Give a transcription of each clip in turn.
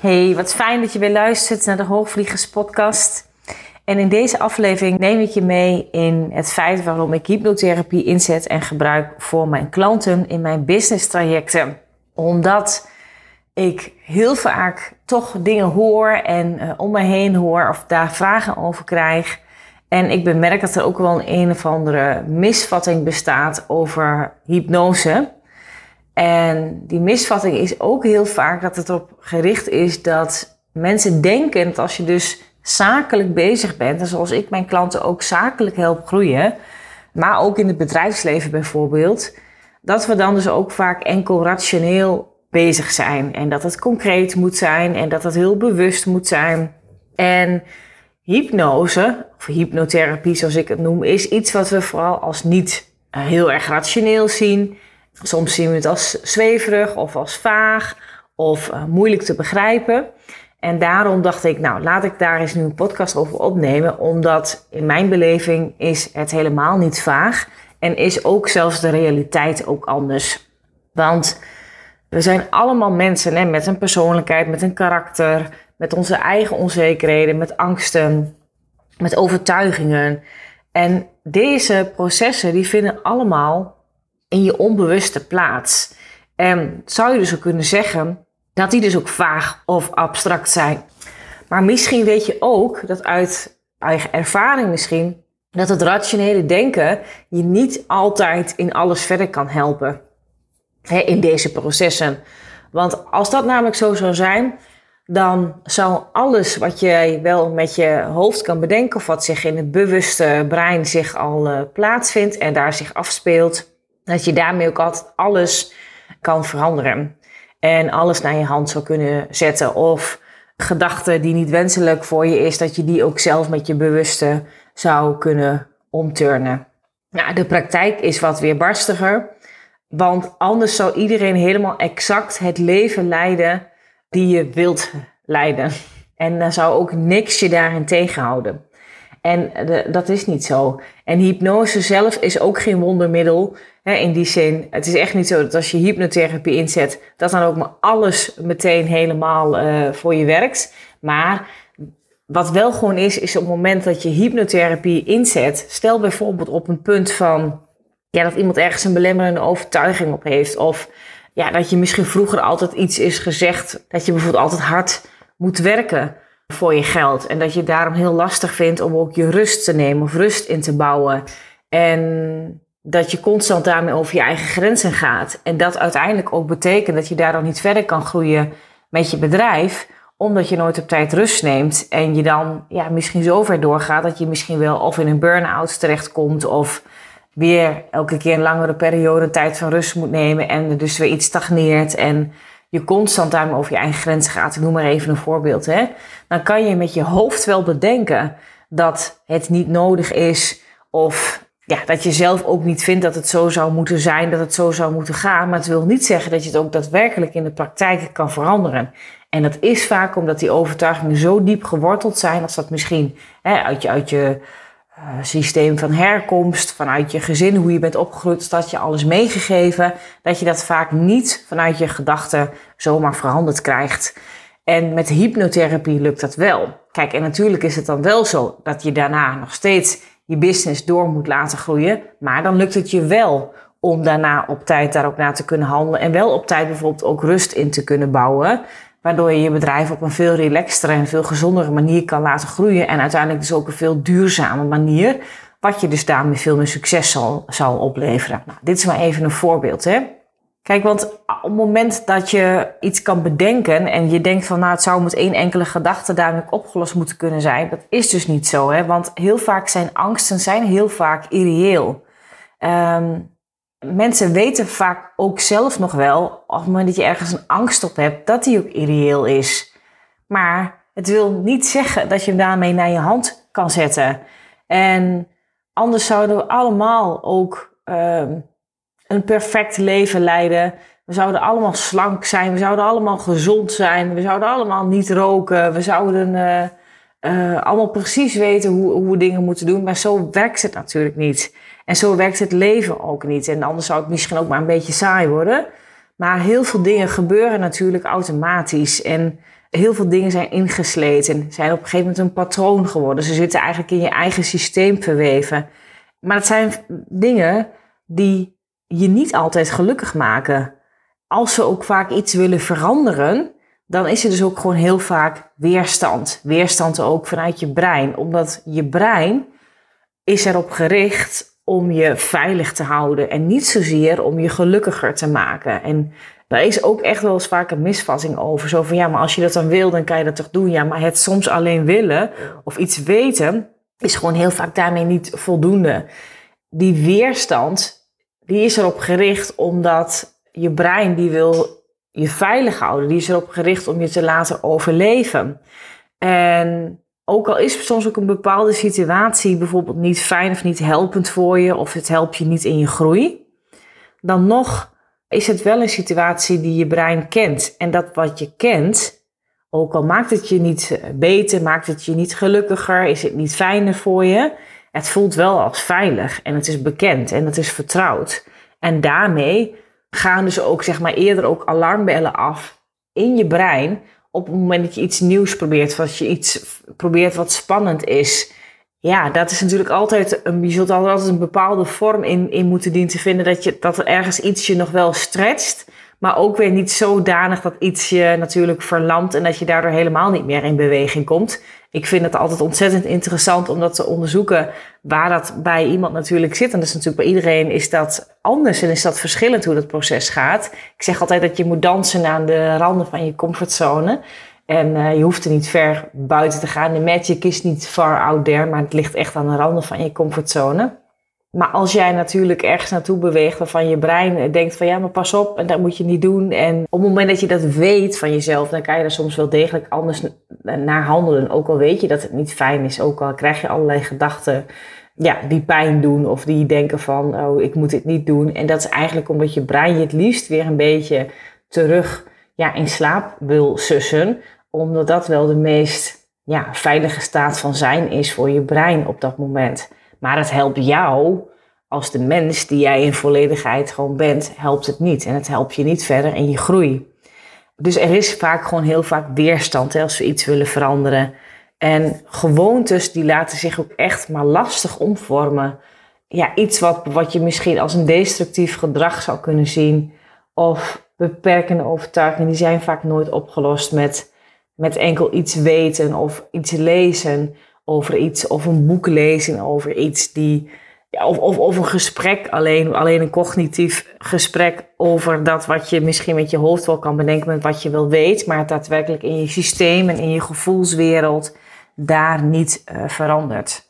Hey, wat fijn dat je weer luistert naar de Hoogvliegers podcast. En in deze aflevering neem ik je mee in het feit waarom ik hypnotherapie inzet en gebruik voor mijn klanten in mijn business trajecten. Omdat ik heel vaak toch dingen hoor en uh, om me heen hoor of daar vragen over krijg. En ik bemerk dat er ook wel een, een of andere misvatting bestaat over hypnose. En die misvatting is ook heel vaak dat het erop gericht is dat mensen denken dat als je dus zakelijk bezig bent, en zoals ik mijn klanten ook zakelijk help groeien, maar ook in het bedrijfsleven bijvoorbeeld, dat we dan dus ook vaak enkel rationeel bezig zijn. En dat het concreet moet zijn en dat het heel bewust moet zijn. En hypnose, of hypnotherapie zoals ik het noem, is iets wat we vooral als niet heel erg rationeel zien. Soms zien we het als zweverig of als vaag of uh, moeilijk te begrijpen. En daarom dacht ik, nou, laat ik daar eens nu een podcast over opnemen, omdat in mijn beleving is het helemaal niet vaag en is ook zelfs de realiteit ook anders. Want we zijn allemaal mensen hè, met een persoonlijkheid, met een karakter, met onze eigen onzekerheden, met angsten, met overtuigingen. En deze processen die vinden allemaal in je onbewuste plaats. En zou je dus ook kunnen zeggen dat die dus ook vaag of abstract zijn. Maar misschien weet je ook dat uit eigen ervaring misschien dat het rationele denken je niet altijd in alles verder kan helpen in deze processen. Want als dat namelijk zo zou zijn, dan zou alles wat jij wel met je hoofd kan bedenken, of wat zich in het bewuste brein zich al uh, plaatsvindt en daar zich afspeelt, dat je daarmee ook altijd alles kan veranderen. En alles naar je hand zou kunnen zetten. Of gedachten die niet wenselijk voor je is, dat je die ook zelf met je bewuste zou kunnen omturnen. Nou, de praktijk is wat weerbarstiger. Want anders zou iedereen helemaal exact het leven leiden die je wilt leiden. En dan zou ook niks je daarin tegenhouden. En de, dat is niet zo. En hypnose zelf is ook geen wondermiddel. Hè, in die zin, het is echt niet zo dat als je hypnotherapie inzet, dat dan ook maar alles meteen helemaal uh, voor je werkt. Maar wat wel gewoon is, is op het moment dat je hypnotherapie inzet, stel bijvoorbeeld op een punt van ja, dat iemand ergens een belemmerende overtuiging op heeft. Of ja, dat je misschien vroeger altijd iets is gezegd, dat je bijvoorbeeld altijd hard moet werken voor je geld. En dat je daarom heel lastig vindt om ook je rust te nemen of rust in te bouwen. En dat je constant daarmee over je eigen grenzen gaat. En dat uiteindelijk ook betekent dat je daar dan niet verder kan groeien met je bedrijf. Omdat je nooit op tijd rust neemt. En je dan ja, misschien zo ver doorgaat dat je misschien wel of in een burn-out terechtkomt. Of weer elke keer een langere periode tijd van rust moet nemen. En dus weer iets stagneert. En je constant daarmee over je eigen grenzen gaat. Ik noem maar even een voorbeeld. Hè? Dan kan je met je hoofd wel bedenken dat het niet nodig is. Of ja, dat je zelf ook niet vindt dat het zo zou moeten zijn, dat het zo zou moeten gaan. Maar het wil niet zeggen dat je het ook daadwerkelijk in de praktijk kan veranderen. En dat is vaak omdat die overtuigingen zo diep geworteld zijn, als dat misschien hè, uit je, uit je systeem van herkomst, vanuit je gezin, hoe je bent opgegroeid, dat je alles meegegeven, dat je dat vaak niet vanuit je gedachten zomaar veranderd krijgt. En met hypnotherapie lukt dat wel. Kijk, en natuurlijk is het dan wel zo dat je daarna nog steeds je business door moet laten groeien. Maar dan lukt het je wel om daarna op tijd daar ook naar te kunnen handelen. En wel op tijd bijvoorbeeld ook rust in te kunnen bouwen. Waardoor je je bedrijf op een veel relaxtere en veel gezondere manier kan laten groeien. En uiteindelijk dus ook een veel duurzame manier. Wat je dus daarmee veel meer succes zal, zal opleveren. Nou, dit is maar even een voorbeeld. Hè? Kijk, want op het moment dat je iets kan bedenken en je denkt van nou het zou met één enkele gedachte daarmee opgelost moeten kunnen zijn, dat is dus niet zo. Hè? Want heel vaak zijn angsten zijn heel vaak irreëel. Ehm, mensen weten vaak ook zelf nog wel, op het moment dat je ergens een angst op hebt, dat die ook irreëel is. Maar het wil niet zeggen dat je hem daarmee naar je hand kan zetten. En anders zouden we allemaal ook ehm, een perfect leven leiden. We zouden allemaal slank zijn, we zouden allemaal gezond zijn, we zouden allemaal niet roken, we zouden uh, uh, allemaal precies weten hoe, hoe we dingen moeten doen. Maar zo werkt het natuurlijk niet. En zo werkt het leven ook niet. En anders zou het misschien ook maar een beetje saai worden. Maar heel veel dingen gebeuren natuurlijk automatisch. En heel veel dingen zijn ingesleten. Zijn op een gegeven moment een patroon geworden. Ze zitten eigenlijk in je eigen systeem verweven. Maar het zijn dingen die je niet altijd gelukkig maken. Als ze ook vaak iets willen veranderen, dan is er dus ook gewoon heel vaak weerstand. Weerstand ook vanuit je brein. Omdat je brein is erop gericht om je veilig te houden en niet zozeer om je gelukkiger te maken. En daar is ook echt wel eens vaak een misvatting over. Zo van ja, maar als je dat dan wil, dan kan je dat toch doen. Ja, maar het soms alleen willen of iets weten is gewoon heel vaak daarmee niet voldoende. Die weerstand, die is erop gericht omdat je brein die wil je veilig houden. Die is erop gericht om je te laten overleven. En ook al is soms ook een bepaalde situatie bijvoorbeeld niet fijn of niet helpend voor je, of het helpt je niet in je groei, dan nog is het wel een situatie die je brein kent. En dat wat je kent, ook al maakt het je niet beter, maakt het je niet gelukkiger, is het niet fijner voor je, het voelt wel als veilig en het is bekend en het is vertrouwd. En daarmee gaan dus ook zeg maar eerder ook alarmbellen af in je brein op het moment dat je iets nieuws probeert, als je iets probeert wat spannend is. Ja, dat is natuurlijk altijd, een, je zult altijd een bepaalde vorm in, in moeten dienen te vinden dat, je, dat er ergens iets je nog wel stretcht. Maar ook weer niet zodanig dat iets je natuurlijk verlamt en dat je daardoor helemaal niet meer in beweging komt. Ik vind het altijd ontzettend interessant om dat te onderzoeken waar dat bij iemand natuurlijk zit. En dat is natuurlijk bij iedereen is dat anders en is dat verschillend hoe dat proces gaat. Ik zeg altijd dat je moet dansen aan de randen van je comfortzone. En uh, je hoeft er niet ver buiten te gaan. De magic is niet far out there, maar het ligt echt aan de randen van je comfortzone. Maar als jij natuurlijk ergens naartoe beweegt waarvan je brein denkt van ja, maar pas op en dat moet je niet doen. En op het moment dat je dat weet van jezelf, dan kan je er soms wel degelijk anders naar handelen. Ook al weet je dat het niet fijn is, ook al krijg je allerlei gedachten ja, die pijn doen of die denken van oh, ik moet dit niet doen. En dat is eigenlijk omdat je brein je het liefst weer een beetje terug ja, in slaap wil sussen. Omdat dat wel de meest ja, veilige staat van zijn is voor je brein op dat moment. Maar het helpt jou als de mens die jij in volledigheid gewoon bent, helpt het niet. En het helpt je niet verder in je groei. Dus er is vaak gewoon heel vaak weerstand hè, als we iets willen veranderen. En gewoontes die laten zich ook echt maar lastig omvormen. Ja, iets wat, wat je misschien als een destructief gedrag zou kunnen zien. Of beperkende overtuigingen, die zijn vaak nooit opgelost met, met enkel iets weten of iets lezen over iets, of een boek lezen over iets die. Ja, of, of, of een gesprek, alleen, alleen een cognitief gesprek over dat wat je misschien met je hoofd wel kan bedenken met wat je wil weet, maar daadwerkelijk in je systeem en in je gevoelswereld daar niet uh, verandert.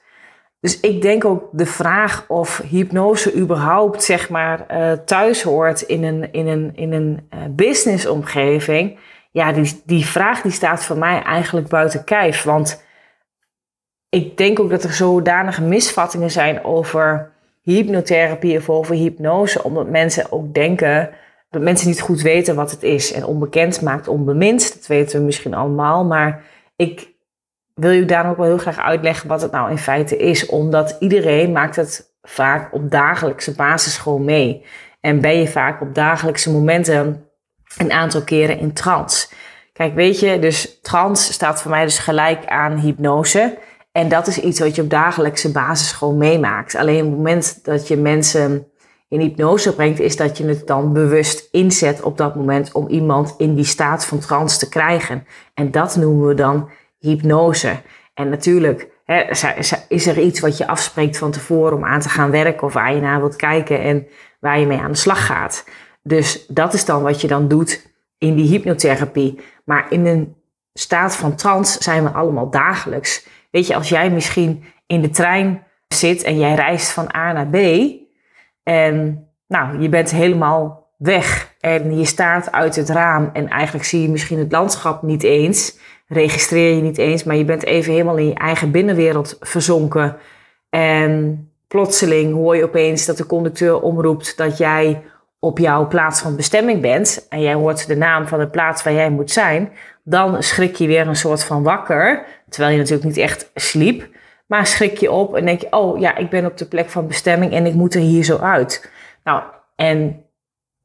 Dus ik denk ook de vraag of hypnose überhaupt zeg maar uh, thuis hoort in een, in een, in een uh, businessomgeving. Ja, die, die vraag die staat voor mij eigenlijk buiten kijf. Want ik denk ook dat er zodanige misvattingen zijn over hypnotherapie of over hypnose, omdat mensen ook denken dat mensen niet goed weten wat het is. En onbekend maakt onbemind, dat weten we misschien allemaal. Maar ik wil je daarom ook wel heel graag uitleggen wat het nou in feite is, omdat iedereen maakt het vaak op dagelijkse basis gewoon mee. En ben je vaak op dagelijkse momenten een aantal keren in trance. Kijk, weet je, dus trance staat voor mij dus gelijk aan hypnose. En dat is iets wat je op dagelijkse basis gewoon meemaakt. Alleen op het moment dat je mensen in hypnose brengt, is dat je het dan bewust inzet op dat moment om iemand in die staat van trance te krijgen. En dat noemen we dan hypnose. En natuurlijk hè, is er iets wat je afspreekt van tevoren om aan te gaan werken of waar je naar wilt kijken en waar je mee aan de slag gaat. Dus dat is dan wat je dan doet in die hypnotherapie. Maar in een staat van trance zijn we allemaal dagelijks. Weet je, als jij misschien in de trein zit en jij reist van A naar B. En nou, je bent helemaal weg en je staart uit het raam en eigenlijk zie je misschien het landschap niet eens, registreer je niet eens, maar je bent even helemaal in je eigen binnenwereld verzonken. En plotseling hoor je opeens dat de conducteur omroept dat jij op jouw plaats van bestemming bent en jij hoort de naam van de plaats waar jij moet zijn, dan schrik je weer een soort van wakker, terwijl je natuurlijk niet echt sliep, maar schrik je op en denk je, oh ja, ik ben op de plek van bestemming en ik moet er hier zo uit. Nou, en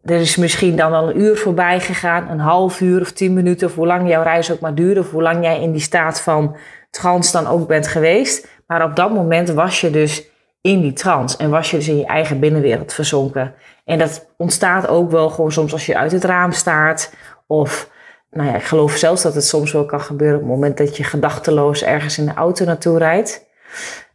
er is misschien dan al een uur voorbij gegaan, een half uur of tien minuten, of hoe lang jouw reis ook maar duurde, of hoe lang jij in die staat van trance dan ook bent geweest. Maar op dat moment was je dus in die trance en was je dus in je eigen binnenwereld verzonken. En dat ontstaat ook wel gewoon soms als je uit het raam staart, of nou ja, ik geloof zelfs dat het soms wel kan gebeuren op het moment dat je gedachteloos ergens in de auto naartoe rijdt.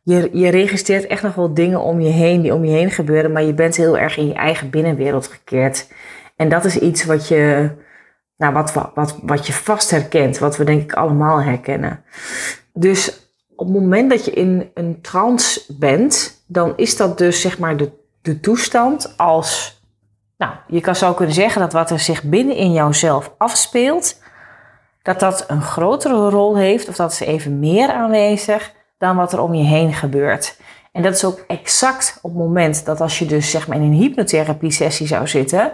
Je, je registreert echt nog wel dingen om je heen die om je heen gebeuren, maar je bent heel erg in je eigen binnenwereld gekeerd. En dat is iets wat je, nou, wat, wat, wat je vast herkent, wat we denk ik allemaal herkennen. Dus op het moment dat je in een trance bent, dan is dat dus zeg maar de, de toestand als nou, je kan zo kunnen zeggen dat wat er zich binnen in jouzelf afspeelt, dat dat een grotere rol heeft of dat is even meer aanwezig dan wat er om je heen gebeurt. En dat is ook exact op het moment dat als je dus zeg maar in een hypnotherapie sessie zou zitten,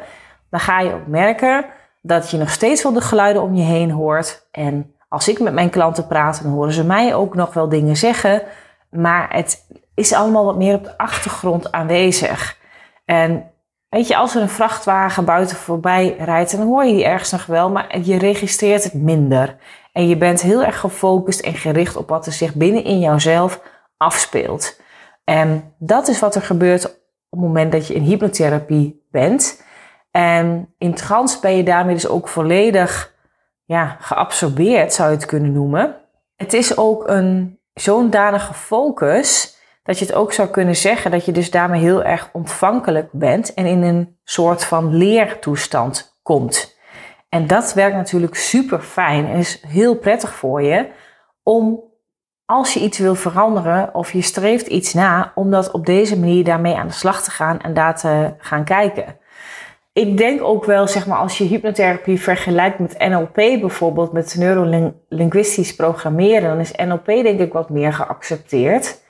dan ga je ook merken dat je nog steeds wel de geluiden om je heen hoort. En als ik met mijn klanten praat, dan horen ze mij ook nog wel dingen zeggen. Maar het is allemaal wat meer op de achtergrond aanwezig. En Weet je, als er een vrachtwagen buiten voorbij rijdt, dan hoor je die ergens nog wel, maar je registreert het minder. En je bent heel erg gefocust en gericht op wat er zich binnen in jouzelf afspeelt. En dat is wat er gebeurt op het moment dat je in hypnotherapie bent. En in trance ben je daarmee dus ook volledig ja, geabsorbeerd, zou je het kunnen noemen. Het is ook een zo'n danige focus dat je het ook zou kunnen zeggen dat je dus daarmee heel erg ontvankelijk bent en in een soort van leertoestand komt. En dat werkt natuurlijk super fijn en is heel prettig voor je om als je iets wil veranderen of je streeft iets na, om dat op deze manier daarmee aan de slag te gaan en daar te gaan kijken. Ik denk ook wel, zeg maar, als je hypnotherapie vergelijkt met NLP bijvoorbeeld, met neurolinguistisch programmeren, dan is NLP denk ik wat meer geaccepteerd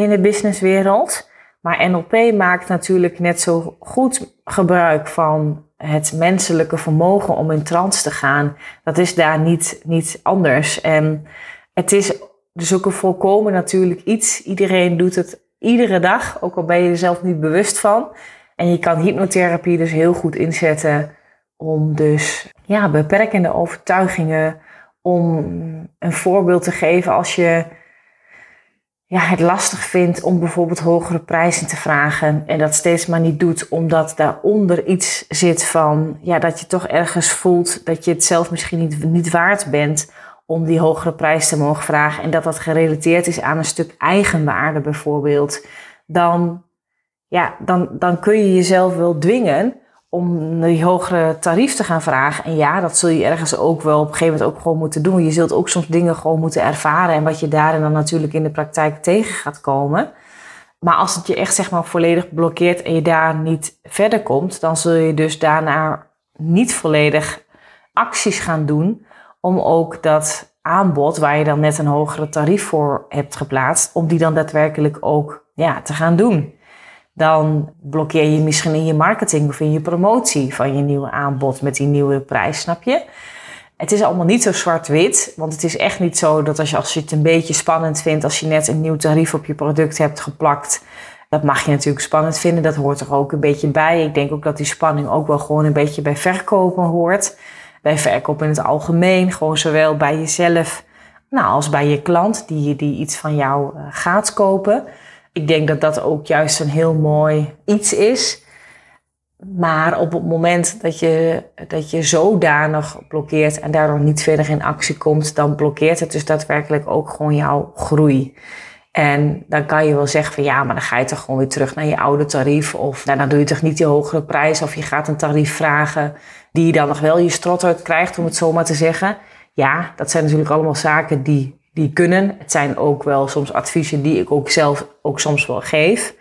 in de businesswereld. Maar NLP maakt natuurlijk net zo goed gebruik van het menselijke vermogen om in trance te gaan. Dat is daar niet, niet anders. En het is dus ook een volkomen natuurlijk iets. Iedereen doet het iedere dag, ook al ben je er zelf niet bewust van. En je kan hypnotherapie dus heel goed inzetten om dus ja, beperkende overtuigingen, om een voorbeeld te geven als je ja, het lastig vindt om bijvoorbeeld hogere prijzen te vragen en dat steeds maar niet doet, omdat daaronder iets zit van ja, dat je toch ergens voelt dat je het zelf misschien niet, niet waard bent om die hogere prijs te mogen vragen en dat dat gerelateerd is aan een stuk eigenwaarde bijvoorbeeld, dan, ja, dan, dan kun je jezelf wel dwingen om die hogere tarief te gaan vragen. En ja, dat zul je ergens ook wel op een gegeven moment ook gewoon moeten doen. Je zult ook soms dingen gewoon moeten ervaren en wat je daarin dan natuurlijk in de praktijk tegen gaat komen. Maar als het je echt zeg maar volledig blokkeert en je daar niet verder komt, dan zul je dus daarna niet volledig acties gaan doen om ook dat aanbod waar je dan net een hogere tarief voor hebt geplaatst, om die dan daadwerkelijk ook ja, te gaan doen dan blokkeer je misschien in je marketing of in je promotie van je nieuwe aanbod met die nieuwe prijs, snap je? Het is allemaal niet zo zwart-wit, want het is echt niet zo dat als je, als het een beetje spannend vindt, als je net een nieuw tarief op je product hebt geplakt, dat mag je natuurlijk spannend vinden, dat hoort er ook een beetje bij. Ik denk ook dat die spanning ook wel gewoon een beetje bij verkopen hoort. Bij verkoop in het algemeen, gewoon zowel bij jezelf nou, als bij je klant die, die iets van jou eh, gaat kopen ik denk dat dat ook juist een heel mooi iets is. Maar op het moment dat je, dat je zodanig blokkeert en daardoor niet verder in actie komt, dan blokkeert het dus daadwerkelijk ook gewoon jouw groei. En dan kan je wel zeggen van ja, maar dan ga je toch gewoon weer terug naar je oude tarief. Of nou, dan doe je toch niet die hogere prijs. Of je gaat een tarief vragen die je dan nog wel je strot uit krijgt, om het zo maar te zeggen. Ja, dat zijn natuurlijk allemaal zaken die die kunnen. Het zijn ook wel soms adviezen die ik ook zelf ook soms wel geef.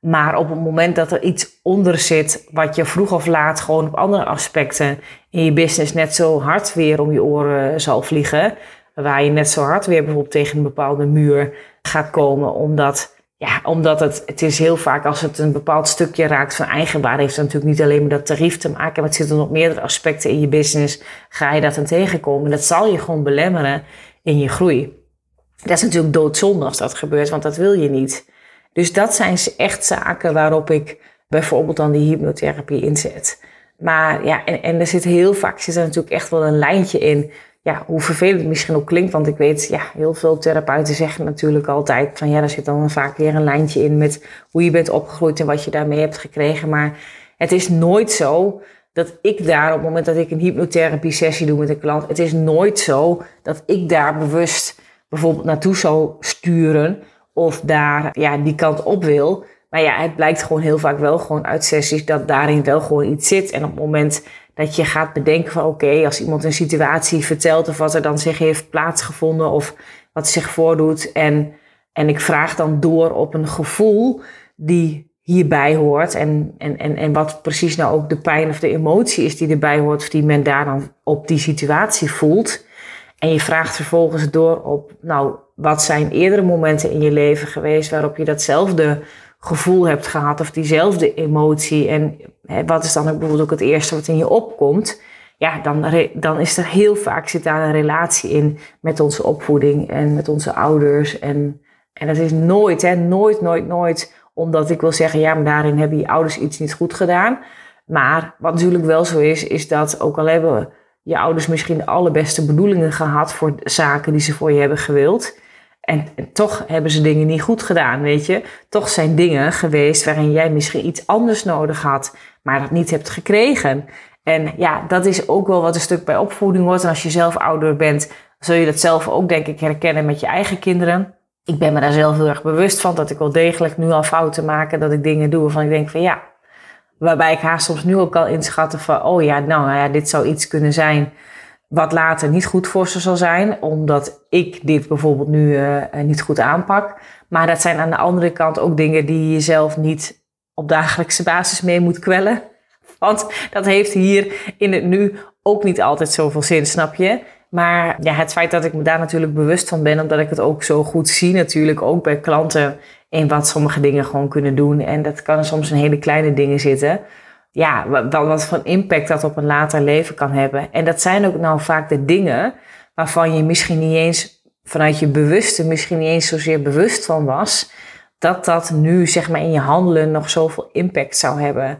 Maar op het moment dat er iets onder zit, wat je vroeg of laat gewoon op andere aspecten in je business net zo hard weer om je oren zal vliegen, waar je net zo hard weer bijvoorbeeld tegen een bepaalde muur gaat komen, omdat ja, omdat het, het is heel vaak als het een bepaald stukje raakt van eigenwaarde, heeft het natuurlijk niet alleen met dat tarief te maken, maar het zit er nog meerdere aspecten in je business. Ga je dat dan tegenkomen? Dat zal je gewoon belemmeren in je groei. Dat is natuurlijk doodzonde als dat gebeurt, want dat wil je niet. Dus dat zijn echt zaken waarop ik bijvoorbeeld dan die hypnotherapie inzet. Maar ja, en, en er zit heel vaak zit natuurlijk echt wel een lijntje in ja, hoe vervelend het misschien ook klinkt, want ik weet, ja, heel veel therapeuten zeggen natuurlijk altijd van ja, daar zit dan vaak weer een lijntje in met hoe je bent opgegroeid en wat je daarmee hebt gekregen. Maar het is nooit zo dat ik daar, op het moment dat ik een hypnotherapie sessie doe met een klant, het is nooit zo dat ik daar bewust bijvoorbeeld naartoe zou sturen of daar ja, die kant op wil. Maar ja, het blijkt gewoon heel vaak wel gewoon uit sessies dat daarin wel gewoon iets zit. En op het moment dat je gaat bedenken van oké, als iemand een situatie vertelt of wat er dan zich heeft plaatsgevonden of wat zich voordoet en, en ik vraag dan door op een gevoel die hierbij hoort en, en, en, en wat precies nou ook de pijn of de emotie is die erbij hoort of die men daar dan op die situatie voelt. En je vraagt vervolgens door op, nou, wat zijn eerdere momenten in je leven geweest waarop je datzelfde gevoel hebt gehad of diezelfde emotie. En hè, wat is dan ook bijvoorbeeld ook het eerste wat in je opkomt? Ja, dan, dan is er heel vaak zit daar een relatie in met onze opvoeding en met onze ouders. En, en dat is nooit, hè, nooit, nooit, nooit omdat ik wil zeggen, ja, maar daarin hebben je ouders iets niet goed gedaan. Maar wat natuurlijk wel zo is, is dat ook al hebben je ouders misschien de allerbeste bedoelingen gehad voor zaken die ze voor je hebben gewild en, toch hebben ze dingen niet goed gedaan, weet je. Toch zijn dingen geweest waarin jij misschien iets anders nodig had, maar dat niet hebt gekregen. En ja, dat is ook wel wat een stuk bij opvoeding wordt. En als je zelf ouder bent, zul je dat zelf ook, denk ik, herkennen met je eigen kinderen. Ik ben me daar zelf heel erg bewust van dat ik wel degelijk nu al fouten maak. Dat ik dingen doe waarvan ik denk van ja, waarbij ik haar soms nu ook al inschatten van, oh ja, nou ja, dit zou iets kunnen zijn wat later niet goed voor ze zal zijn, omdat ik dit bijvoorbeeld nu uh, niet goed aanpak. Maar dat zijn aan de andere kant ook dingen die je zelf niet op dagelijkse basis mee moet kwellen. Want dat heeft hier in het nu ook niet altijd zoveel zin, snap je? Maar ja, het feit dat ik me daar natuurlijk bewust van ben, omdat ik het ook zo goed zie, natuurlijk ook bij klanten, in wat sommige dingen gewoon kunnen doen. En dat kan soms in hele kleine dingen zitten ja, wat, wat voor impact dat op een later leven kan hebben. En dat zijn ook nou vaak de dingen waarvan je misschien niet eens vanuit je bewuste, misschien niet eens zozeer bewust van was, dat dat nu zeg maar in je handelen nog zoveel impact zou hebben.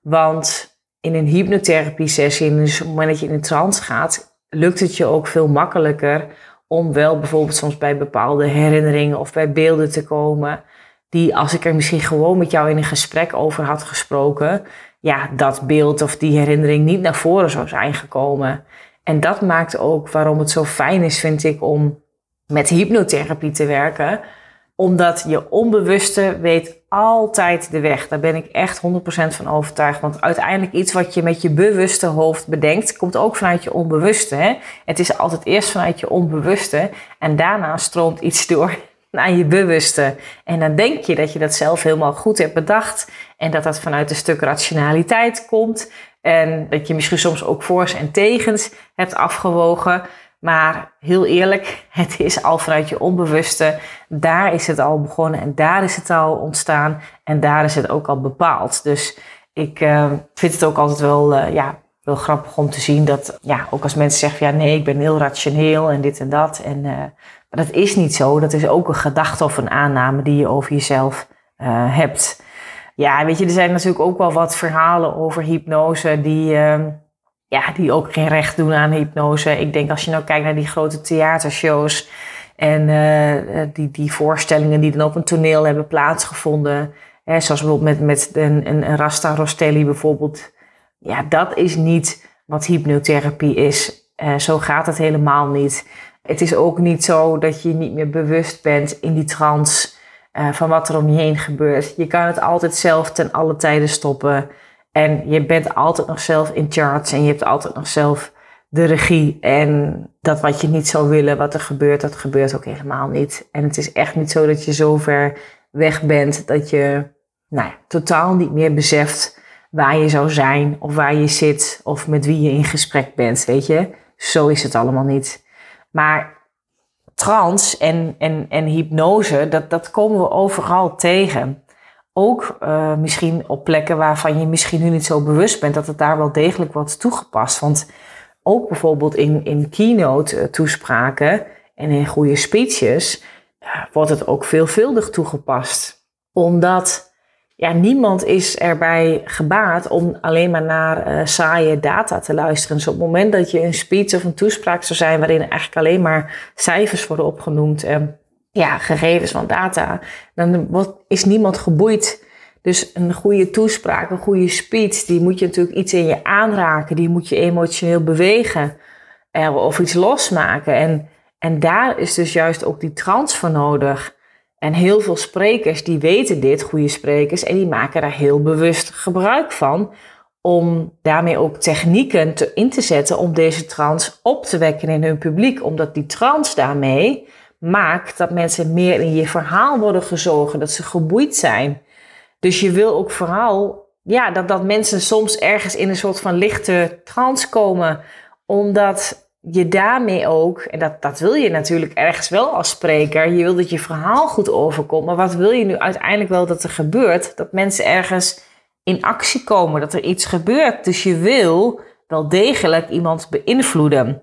Want in een hypnotherapie sessie, dus op het moment dat je in een trance gaat, lukt het je ook veel makkelijker om wel bijvoorbeeld soms bij bepaalde herinneringen of bij beelden te komen. Die als ik er misschien gewoon met jou in een gesprek over had gesproken, ja, dat beeld of die herinnering niet naar voren zou zijn gekomen. En dat maakt ook waarom het zo fijn is, vind ik, om met hypnotherapie te werken. Omdat je onbewuste weet altijd de weg. Daar ben ik echt 100% van overtuigd. Want uiteindelijk iets wat je met je bewuste hoofd bedenkt, komt ook vanuit je onbewuste. Het is altijd eerst vanuit je onbewuste en daarna stroomt iets door naar je bewuste. En dan denk je dat je dat zelf helemaal goed hebt bedacht. En dat dat vanuit een stuk rationaliteit komt. En dat je misschien soms ook voor's en tegens hebt afgewogen. Maar heel eerlijk, het is al vanuit je onbewuste. Daar is het al begonnen en daar is het al ontstaan. En daar is het ook al bepaald. Dus ik uh, vind het ook altijd wel, uh, ja, wel grappig om te zien dat, ja, ook als mensen zeggen, ja, nee, ik ben heel rationeel en dit en dat. En uh, maar dat is niet zo. Dat is ook een gedachte of een aanname die je over jezelf hebt. Ja, weet je, er zijn natuurlijk ook wel wat verhalen over hypnose die, uh, ja, die ook geen recht doen aan hypnose. Ik denk als je nou kijkt naar die grote theatershows en uh, die, die voorstellingen die dan op een toneel hebben plaatsgevonden. Hè, zoals bijvoorbeeld met, met een, een, Rasta Rostelli bijvoorbeeld. Ja, dat is niet wat hypnotherapie is. Uh, zo gaat het helemaal niet. Het is ook niet zo dat je niet meer bewust bent in die trance van wat er om je heen gebeurt. Je kan het altijd zelf ten alle tijden stoppen. En je bent altijd nog zelf in charge en je hebt altijd nog zelf de regie. En dat wat je niet zou willen, wat er gebeurt, dat gebeurt ook helemaal niet. En het is echt niet zo dat je zo ver weg bent dat je nou ja, totaal niet meer beseft waar je zou zijn of waar je zit of met wie je in gesprek bent, weet je. Zo is het allemaal niet. Maar trans en, en, en hypnose, dat, dat komen we overal tegen. Ook uh, misschien op plekken waarvan je misschien nu niet zo bewust bent dat het daar wel degelijk wordt toegepast. Want ook bijvoorbeeld in, in keynote eh, toespraken en in goede speeches wordt het ook veelvuldig toegepast. Omdat ja, niemand is erbij gebaat om alleen maar naar uh, saaie data te luisteren. Dus op het moment dat je een speech of een toespraak zou zijn waarin eigenlijk alleen maar cijfers worden opgenoemd en ja, gegevens van data, dan is niemand geboeid. Dus een goede toespraak, een goede speech, die moet je natuurlijk iets in je aanraken, die moet je emotioneel bewegen of iets losmaken. En, en daar is dus juist ook die trans voor nodig. En heel veel sprekers die weten dit, goede sprekers, en die maken daar heel bewust gebruik van. Om daarmee ook technieken te, in te zetten om deze trans op te wekken in hun publiek. Omdat die trans daarmee maakt dat mensen meer in je verhaal worden gezogen, dat ze geboeid zijn. Dus je wil ook vooral ja, dat, dat mensen soms ergens in een soort van lichte trance komen, omdat je daarmee ook, en dat, dat wil je natuurlijk ergens wel als spreker, je wil dat je verhaal goed overkomt, maar wat wil je nu uiteindelijk wel dat er gebeurt? Dat mensen ergens in actie komen, dat er iets gebeurt. Dus je wil wel degelijk iemand beïnvloeden.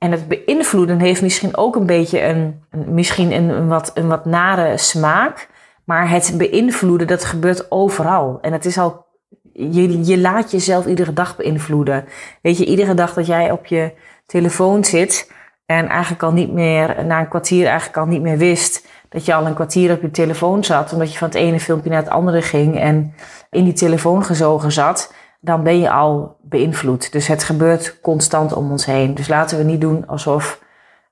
En het beïnvloeden heeft misschien ook een beetje een, misschien een, een, wat, een wat nare smaak. Maar het beïnvloeden, dat gebeurt overal. En het is al, je, je laat jezelf iedere dag beïnvloeden. Weet je, iedere dag dat jij op je telefoon zit en eigenlijk al niet meer, na een kwartier eigenlijk al niet meer wist dat je al een kwartier op je telefoon zat, omdat je van het ene filmpje naar het andere ging en in die telefoon gezogen zat, dan ben je al beïnvloed. Dus het gebeurt constant om ons heen. Dus laten we niet doen alsof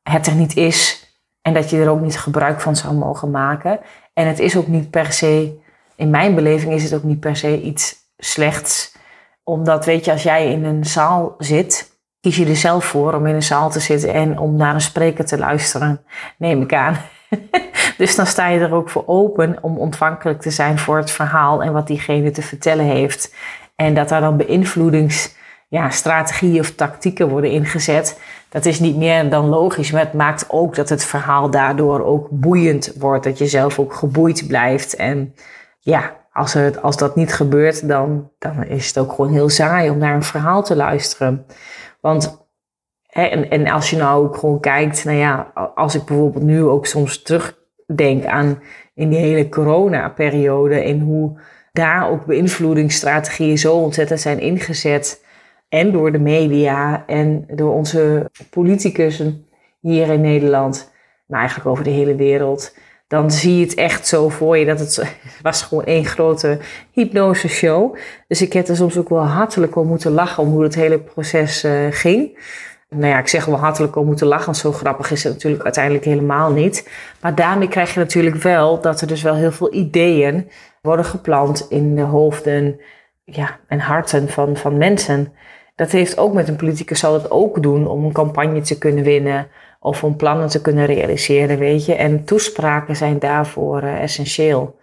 het er niet is en dat je er ook niet gebruik van zou mogen maken. En het is ook niet per se, in mijn beleving is het ook niet per se iets slechts. Omdat, weet je, als jij in een zaal zit kies je er zelf voor om in een zaal te zitten en om naar een spreker te luisteren, neem ik aan. dus dan sta je er ook voor open om ontvankelijk te zijn voor het verhaal en wat diegene te vertellen heeft. En dat daar dan beïnvloedingsstrategieën ja, of tactieken worden ingezet, dat is niet meer dan logisch. Maar het maakt ook dat het verhaal daardoor ook boeiend wordt. Dat je zelf ook geboeid blijft. En ja, als, het, als dat niet gebeurt, dan, dan is het ook gewoon heel saai om naar een verhaal te luisteren. Want, hè, en, en als je nou ook gewoon kijkt, nou ja, als ik bijvoorbeeld nu ook soms terugdenk aan in die hele corona-periode en hoe daar ook beïnvloedingsstrategieën zo ontzettend zijn ingezet. En door de media en door onze politicus hier in Nederland, maar eigenlijk over de hele wereld. Dan zie je het echt zo voor je dat het, was gewoon één grote hypnose show. Dus ik heb er soms ook wel hartelijk om moeten lachen om hoe het hele proces uh, ging. Nou ja, ik zeg wel hartelijk om moeten lachen, want zo grappig is het natuurlijk uiteindelijk helemaal niet. Maar daarmee krijg je natuurlijk wel dat er dus wel heel veel ideeën worden geplant in de hoofden ja, en harten van, van mensen. Dat heeft ook met een politicus zal het ook doen om een campagne te kunnen winnen of om plannen te kunnen realiseren, weet je. En toespraken zijn daarvoor uh, essentieel.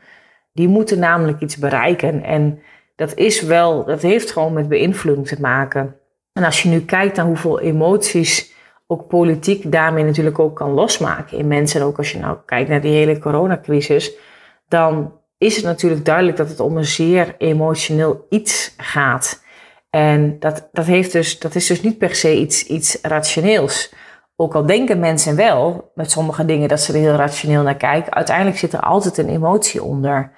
Die moeten namelijk iets bereiken en dat is wel, dat heeft gewoon met beïnvloeding te maken. En als je nu kijkt naar hoeveel emoties ook politiek daarmee natuurlijk ook kan losmaken in mensen, ook als je nou kijkt naar die hele coronacrisis, dan is het natuurlijk duidelijk dat het om een zeer emotioneel iets gaat. En dat, dat, heeft dus, dat is dus niet per se iets, iets rationeels. Ook al denken mensen wel met sommige dingen dat ze er heel rationeel naar kijken, uiteindelijk zit er altijd een emotie onder.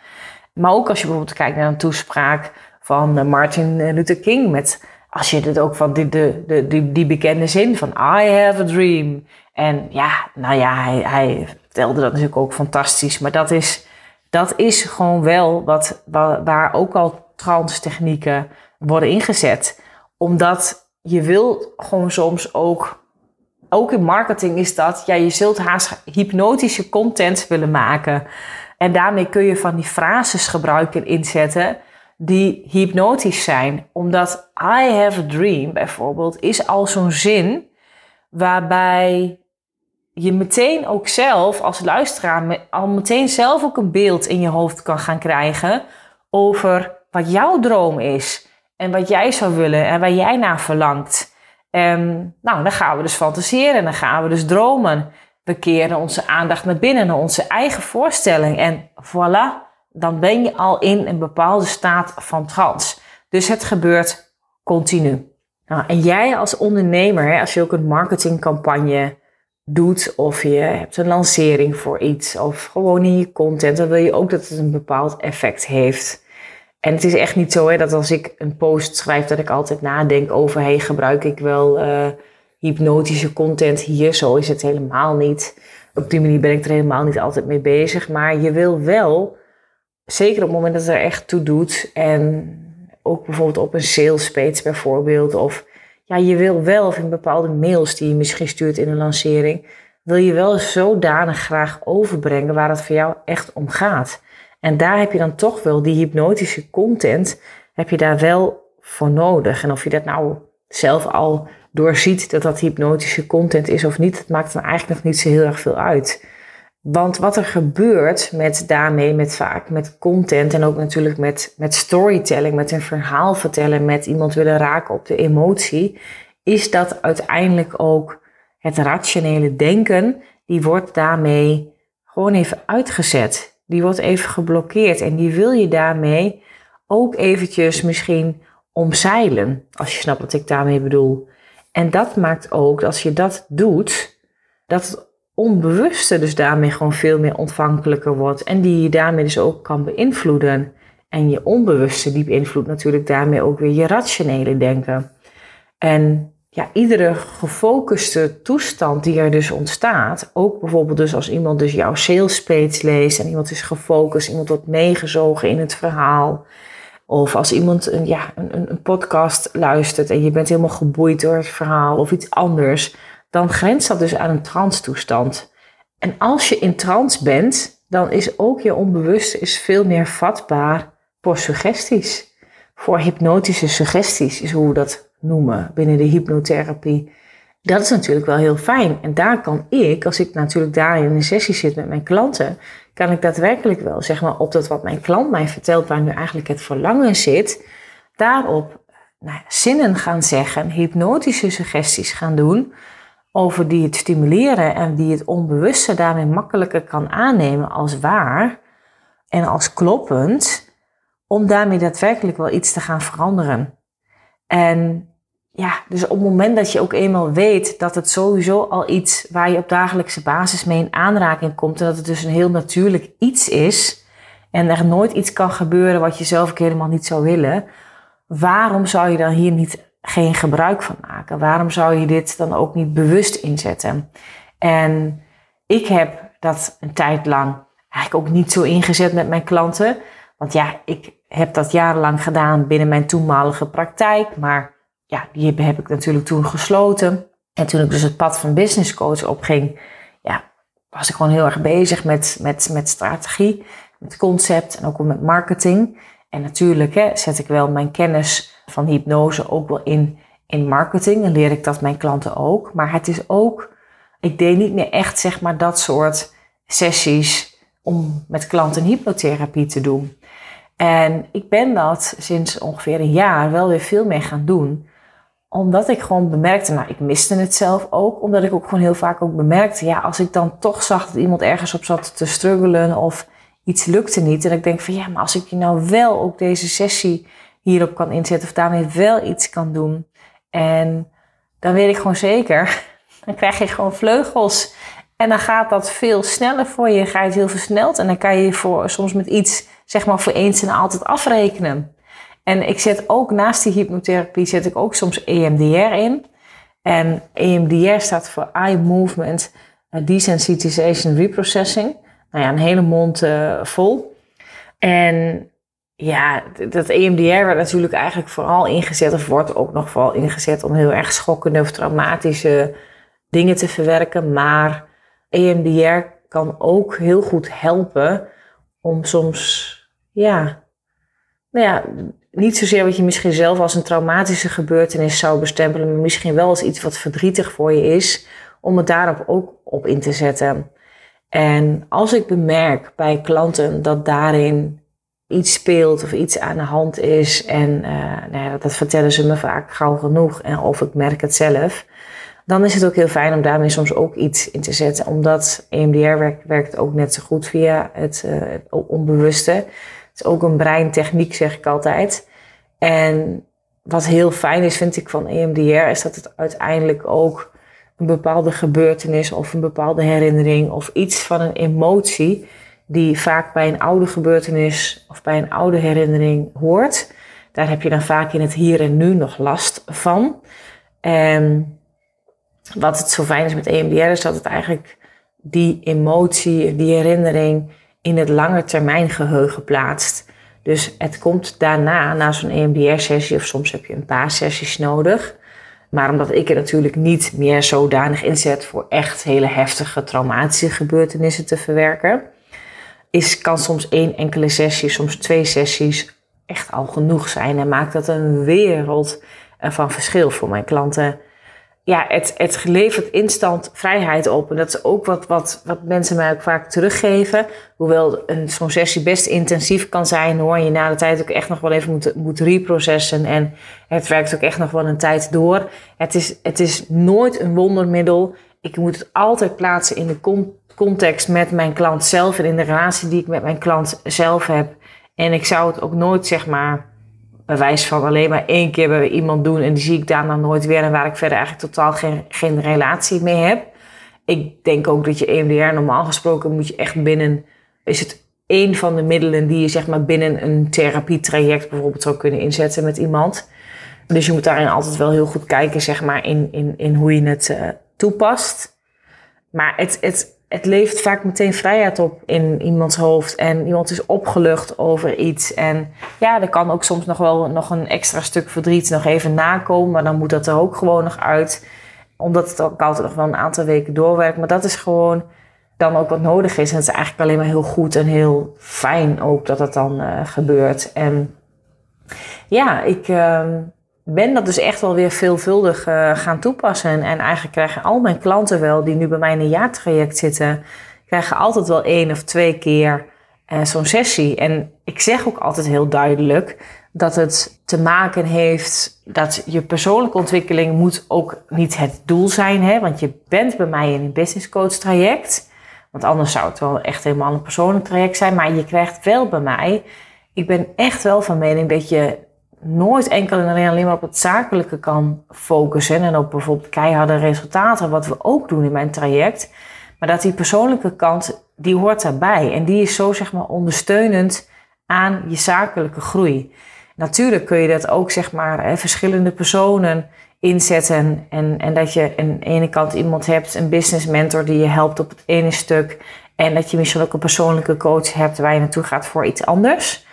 Maar ook als je bijvoorbeeld kijkt naar een toespraak van eh, Martin Luther King, met, als je het ook van die, de, de, die, die bekende zin van I have a dream. En ja, nou ja, hij, hij vertelde dat natuurlijk ook fantastisch, maar dat is, dat is gewoon wel wat, waar ook al transtechnieken worden ingezet. Omdat je wil gewoon soms ook, ook in marketing is dat, ja, je zult haast hypnotische content willen maken. En daarmee kun je van die frases gebruiken en inzetten die hypnotisch zijn. Omdat I have a dream bijvoorbeeld is al zo'n zin waarbij je meteen ook zelf als luisteraar al meteen zelf ook een beeld in je hoofd kan gaan krijgen over wat jouw droom is en wat jij zou willen en waar jij naar verlangt. En nou, dan gaan we dus fantaseren en dan gaan we dus dromen. We keren onze aandacht naar binnen, naar onze eigen voorstelling. En voilà, dan ben je al in een bepaalde staat van trance. Dus het gebeurt continu. Nou, en jij als ondernemer, als je ook een marketingcampagne doet of je hebt een lancering voor iets of gewoon in je content, dan wil je ook dat het een bepaald effect heeft. En het is echt niet zo hè, dat als ik een post schrijf, dat ik altijd nadenk over, gebruik ik wel uh, hypnotische content hier? Zo is het helemaal niet. Op die manier ben ik er helemaal niet altijd mee bezig. Maar je wil wel, zeker op het moment dat het er echt toe doet, en ook bijvoorbeeld op een sales page bijvoorbeeld, of ja, je wil wel, of in bepaalde mails die je misschien stuurt in een lancering, wil je wel zodanig graag overbrengen waar het voor jou echt om gaat. En daar heb je dan toch wel die hypnotische content, heb je daar wel voor nodig. En of je dat nou zelf al doorziet dat dat hypnotische content is of niet, dat maakt dan eigenlijk nog niet zo heel erg veel uit. Want wat er gebeurt met daarmee, met vaak met content en ook natuurlijk met, met storytelling, met een verhaal vertellen, met iemand willen raken op de emotie, is dat uiteindelijk ook het rationele denken, die wordt daarmee gewoon even uitgezet. Die wordt even geblokkeerd en die wil je daarmee ook eventjes misschien omzeilen, als je snapt wat ik daarmee bedoel. En dat maakt ook, als je dat doet, dat het onbewuste dus daarmee gewoon veel meer ontvankelijker wordt. En die je daarmee dus ook kan beïnvloeden. En je onbewuste die beïnvloedt natuurlijk daarmee ook weer je rationele denken. En ja, iedere gefocuste toestand die er dus ontstaat, ook bijvoorbeeld dus als iemand dus jouw sales leest en iemand is gefocust, iemand wordt meegezogen in het verhaal. Of als iemand een, ja, een, een podcast luistert en je bent helemaal geboeid door het verhaal of iets anders, dan grenst dat dus aan een trance toestand. En als je in trance bent, dan is ook je onbewuste is veel meer vatbaar voor suggesties. Voor hypnotische suggesties is hoe we dat noemen binnen de hypnotherapie. Dat is natuurlijk wel heel fijn. En daar kan ik, als ik natuurlijk daar in een sessie zit met mijn klanten, kan ik daadwerkelijk wel, zeg maar, op dat wat mijn klant mij vertelt, waar nu eigenlijk het verlangen zit, daarop nou, zinnen gaan zeggen, hypnotische suggesties gaan doen, over die het stimuleren en die het onbewuste daarmee makkelijker kan aannemen als waar en als kloppend, om daarmee daadwerkelijk wel iets te gaan veranderen. En ja, dus op het moment dat je ook eenmaal weet dat het sowieso al iets waar je op dagelijkse basis mee in aanraking komt en dat het dus een heel natuurlijk iets is en er nooit iets kan gebeuren wat je zelf ook helemaal niet zou willen, waarom zou je dan hier niet geen gebruik van maken? Waarom zou je dit dan ook niet bewust inzetten? En ik heb dat een tijd lang eigenlijk ook niet zo ingezet met mijn klanten. Want ja, ik heb dat jarenlang gedaan binnen mijn toenmalige praktijk. Maar ja, die heb ik natuurlijk toen gesloten. En toen ik dus het pad van business coach opging, ja, was ik gewoon heel erg bezig met, met, met strategie, met concept en ook met marketing. En natuurlijk hè, zet ik wel mijn kennis van hypnose ook wel in, in marketing. En leer ik dat mijn klanten ook. Maar het is ook, ik deed niet meer echt zeg maar dat soort sessies om met klanten hypnotherapie te doen. En ik ben dat sinds ongeveer een jaar wel weer veel meer gaan doen. Omdat ik gewoon bemerkte, nou ik miste het zelf ook. Omdat ik ook gewoon heel vaak ook bemerkte, ja als ik dan toch zag dat iemand ergens op zat te struggelen of iets lukte niet. En ik denk van ja, maar als ik je nou wel ook deze sessie hierop kan inzetten of daarmee wel iets kan doen. En dan weet ik gewoon zeker, dan krijg je gewoon vleugels. En dan gaat dat veel sneller voor je, ga je het heel versneld. En dan kan je voor, soms met iets, zeg maar voor eens en altijd afrekenen. En ik zet ook naast die hypnotherapie, zet ik ook soms EMDR in. En EMDR staat voor Eye Movement Desensitization Reprocessing. Nou ja, een hele mond uh, vol. En ja, dat EMDR werd natuurlijk eigenlijk vooral ingezet, of wordt ook nog vooral ingezet om heel erg schokkende of traumatische dingen te verwerken. Maar EMDR kan ook heel goed helpen om soms, ja, nou ja, niet zozeer wat je misschien zelf als een traumatische gebeurtenis zou bestempelen, maar misschien wel als iets wat verdrietig voor je is, om het daarop ook op in te zetten. En als ik bemerk bij klanten dat daarin iets speelt of iets aan de hand is. En uh, nou ja, dat vertellen ze me vaak gauw genoeg. En of ik merk het zelf. Dan is het ook heel fijn om daarmee soms ook iets in te zetten. Omdat EMDR werkt, werkt ook net zo goed via het, het onbewuste. Het is ook een breintechniek, zeg ik altijd. En wat heel fijn is, vind ik, van EMDR, is dat het uiteindelijk ook een bepaalde gebeurtenis of een bepaalde herinnering of iets van een emotie die vaak bij een oude gebeurtenis of bij een oude herinnering hoort. Daar heb je dan vaak in het hier en nu nog last van. En wat het zo fijn is met EMDR is dat het eigenlijk die emotie, die herinnering in het lange termijn geheugen plaatst. Dus het komt daarna, na zo'n EMDR-sessie, of soms heb je een paar sessies nodig. Maar omdat ik er natuurlijk niet meer zodanig inzet voor echt hele heftige traumatische gebeurtenissen te verwerken, is, kan soms één enkele sessie, soms twee sessies echt al genoeg zijn. En maakt dat een wereld van verschil voor mijn klanten ja, het, het levert instant vrijheid op. En dat is ook wat, wat, wat mensen mij ook vaak teruggeven. Hoewel zo'n sessie best intensief kan zijn, hoor je na de tijd ook echt nog wel even moet, moet reprocessen. En het werkt ook echt nog wel een tijd door. Het is, het is nooit een wondermiddel. Ik moet het altijd plaatsen in de context met mijn klant zelf en in de relatie die ik met mijn klant zelf heb. En ik zou het ook nooit, zeg maar bewijs van alleen maar één keer bij iemand doen en die zie ik daarna nooit weer en waar ik verder eigenlijk totaal geen, geen relatie mee heb. Ik denk ook dat je EMDR normaal gesproken moet je echt binnen, is het één van de middelen die je zeg maar binnen een therapietraject bijvoorbeeld zou kunnen inzetten met iemand. Dus je moet daarin altijd wel heel goed kijken zeg maar in, in, in hoe je het uh, toepast. Maar het, het, het levert vaak meteen vrijheid op in iemands hoofd. En iemand is opgelucht over iets. En ja, er kan ook soms nog wel nog een extra stuk verdriet nog even nakomen. Maar dan moet dat er ook gewoon nog uit. Omdat het ook altijd nog wel een aantal weken doorwerkt. Maar dat is gewoon dan ook wat nodig is. En het is eigenlijk alleen maar heel goed en heel fijn ook dat het dan uh, gebeurt. En ja, ik... Uh, ben dat dus echt wel weer veelvuldig uh, gaan toepassen. En eigenlijk krijgen al mijn klanten wel, die nu bij mij in een jaartraject zitten, krijgen altijd wel één of twee keer uh, zo'n sessie. En ik zeg ook altijd heel duidelijk dat het te maken heeft dat je persoonlijke ontwikkeling moet ook niet het doel zijn. Hè? Want je bent bij mij in een business coach traject. Want anders zou het wel echt helemaal een persoonlijk traject zijn. Maar je krijgt wel bij mij. Ik ben echt wel van mening dat je nooit enkel en alleen maar op het zakelijke kan focussen en op bijvoorbeeld keiharde resultaten, wat we ook doen in mijn traject. Maar dat die persoonlijke kant, die hoort daarbij. En die is zo zeg maar ondersteunend aan je zakelijke groei. Natuurlijk kun je dat ook zeg maar verschillende personen inzetten. En, en dat je aan de ene kant iemand hebt, een business mentor die je helpt op het ene stuk. En dat je misschien ook een persoonlijke coach hebt waar je naartoe gaat voor iets anders.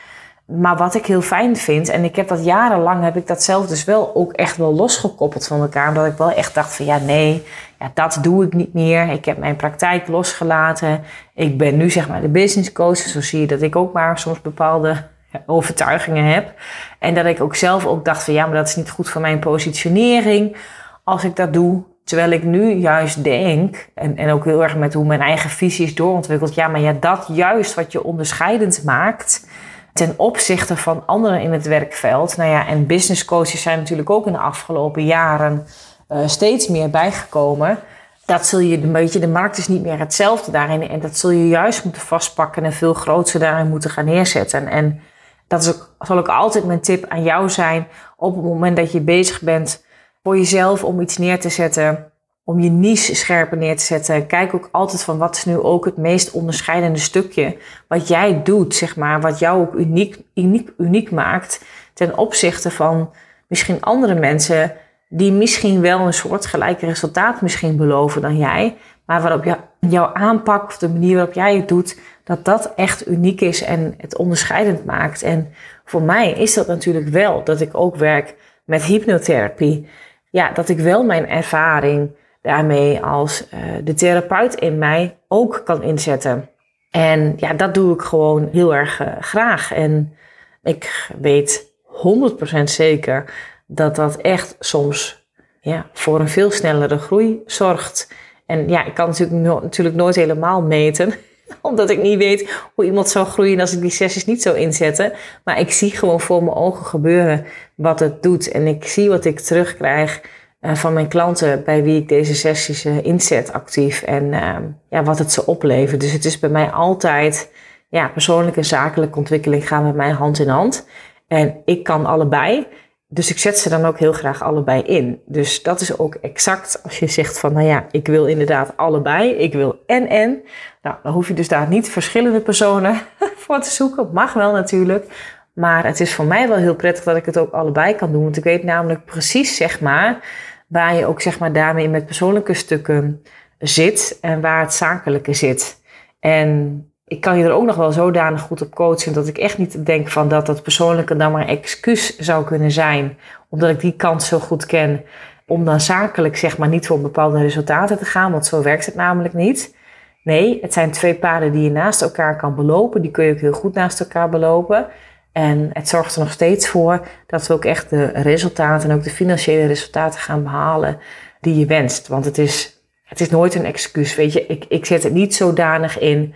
Maar wat ik heel fijn vind, en ik heb dat jarenlang, heb ik dat zelf dus wel ook echt wel losgekoppeld van elkaar. Omdat ik wel echt dacht van ja, nee, ja, dat doe ik niet meer. Ik heb mijn praktijk losgelaten. Ik ben nu zeg maar de business coach. Zo zie je dat ik ook maar soms bepaalde overtuigingen heb. En dat ik ook zelf ook dacht van ja, maar dat is niet goed voor mijn positionering als ik dat doe. Terwijl ik nu juist denk, en, en ook heel erg met hoe mijn eigen visie is doorontwikkeld. Ja, maar ja, dat juist wat je onderscheidend maakt ten opzichte van anderen in het werkveld. Nou ja, en business coaches zijn natuurlijk ook in de afgelopen jaren uh, steeds meer bijgekomen. Dat zul je een beetje, de markt is niet meer hetzelfde daarin. En dat zul je juist moeten vastpakken en veel groter daarin moeten gaan neerzetten. En dat is ook, zal ook altijd mijn tip aan jou zijn op het moment dat je bezig bent voor jezelf om iets neer te zetten om je niche scherper neer te zetten. Kijk ook altijd van wat is nu ook het meest onderscheidende stukje. Wat jij doet, zeg maar. Wat jou ook uniek, uniek, uniek maakt ten opzichte van misschien andere mensen die misschien wel een soortgelijk resultaat misschien beloven dan jij. Maar waarop jou, jouw aanpak of de manier waarop jij het doet, dat dat echt uniek is en het onderscheidend maakt. En voor mij is dat natuurlijk wel dat ik ook werk met hypnotherapie. Ja, dat ik wel mijn ervaring daarmee als uh, de therapeut in mij ook kan inzetten. En ja, dat doe ik gewoon heel erg uh, graag. En ik weet 100% zeker dat dat echt soms ja, voor een veel snellere groei zorgt. En ja, ik kan natuurlijk, natuurlijk nooit helemaal meten. Omdat ik niet weet hoe iemand zou groeien als ik die sessies niet zou inzetten. Maar ik zie gewoon voor mijn ogen gebeuren wat het doet. En ik zie wat ik terugkrijg uh, van mijn klanten bij wie ik deze sessies uh, inzet actief. En uh, ja, wat het ze oplevert. Dus het is bij mij altijd, ja, persoonlijke en zakelijke ontwikkeling gaan met mij hand in hand. En ik kan allebei. Dus ik zet ze dan ook heel graag allebei in. Dus dat is ook exact als je zegt van, nou ja, ik wil inderdaad allebei. Ik wil en en. Nou, dan hoef je dus daar niet verschillende personen voor te zoeken. Mag wel natuurlijk. Maar het is voor mij wel heel prettig dat ik het ook allebei kan doen. Want ik weet namelijk precies, zeg maar, waar je ook zeg maar daarmee met persoonlijke stukken zit en waar het zakelijke zit. En ik kan je er ook nog wel zodanig goed op coachen dat ik echt niet denk van dat dat persoonlijke dan maar excuus zou kunnen zijn, omdat ik die kant zo goed ken, om dan zakelijk zeg maar niet voor bepaalde resultaten te gaan, want zo werkt het namelijk niet. Nee, het zijn twee paden die je naast elkaar kan belopen, die kun je ook heel goed naast elkaar belopen. En het zorgt er nog steeds voor dat we ook echt de resultaten en ook de financiële resultaten gaan behalen die je wenst. Want het is, het is nooit een excuus. Weet je, ik, ik zet het niet zodanig in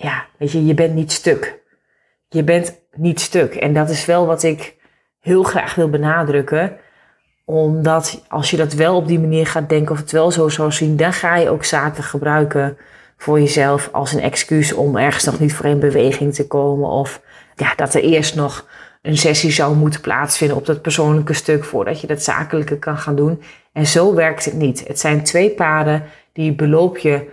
ja, weet je, je bent niet stuk. Je bent niet stuk. En dat is wel wat ik heel graag wil benadrukken. Omdat als je dat wel op die manier gaat denken of het wel zo zou zien, dan ga je ook zaken gebruiken voor jezelf als een excuus om ergens nog niet voor in beweging te komen. Of ja, dat er eerst nog een sessie zou moeten plaatsvinden op dat persoonlijke stuk voordat je dat zakelijke kan gaan doen. En zo werkt het niet. Het zijn twee paden die beloop je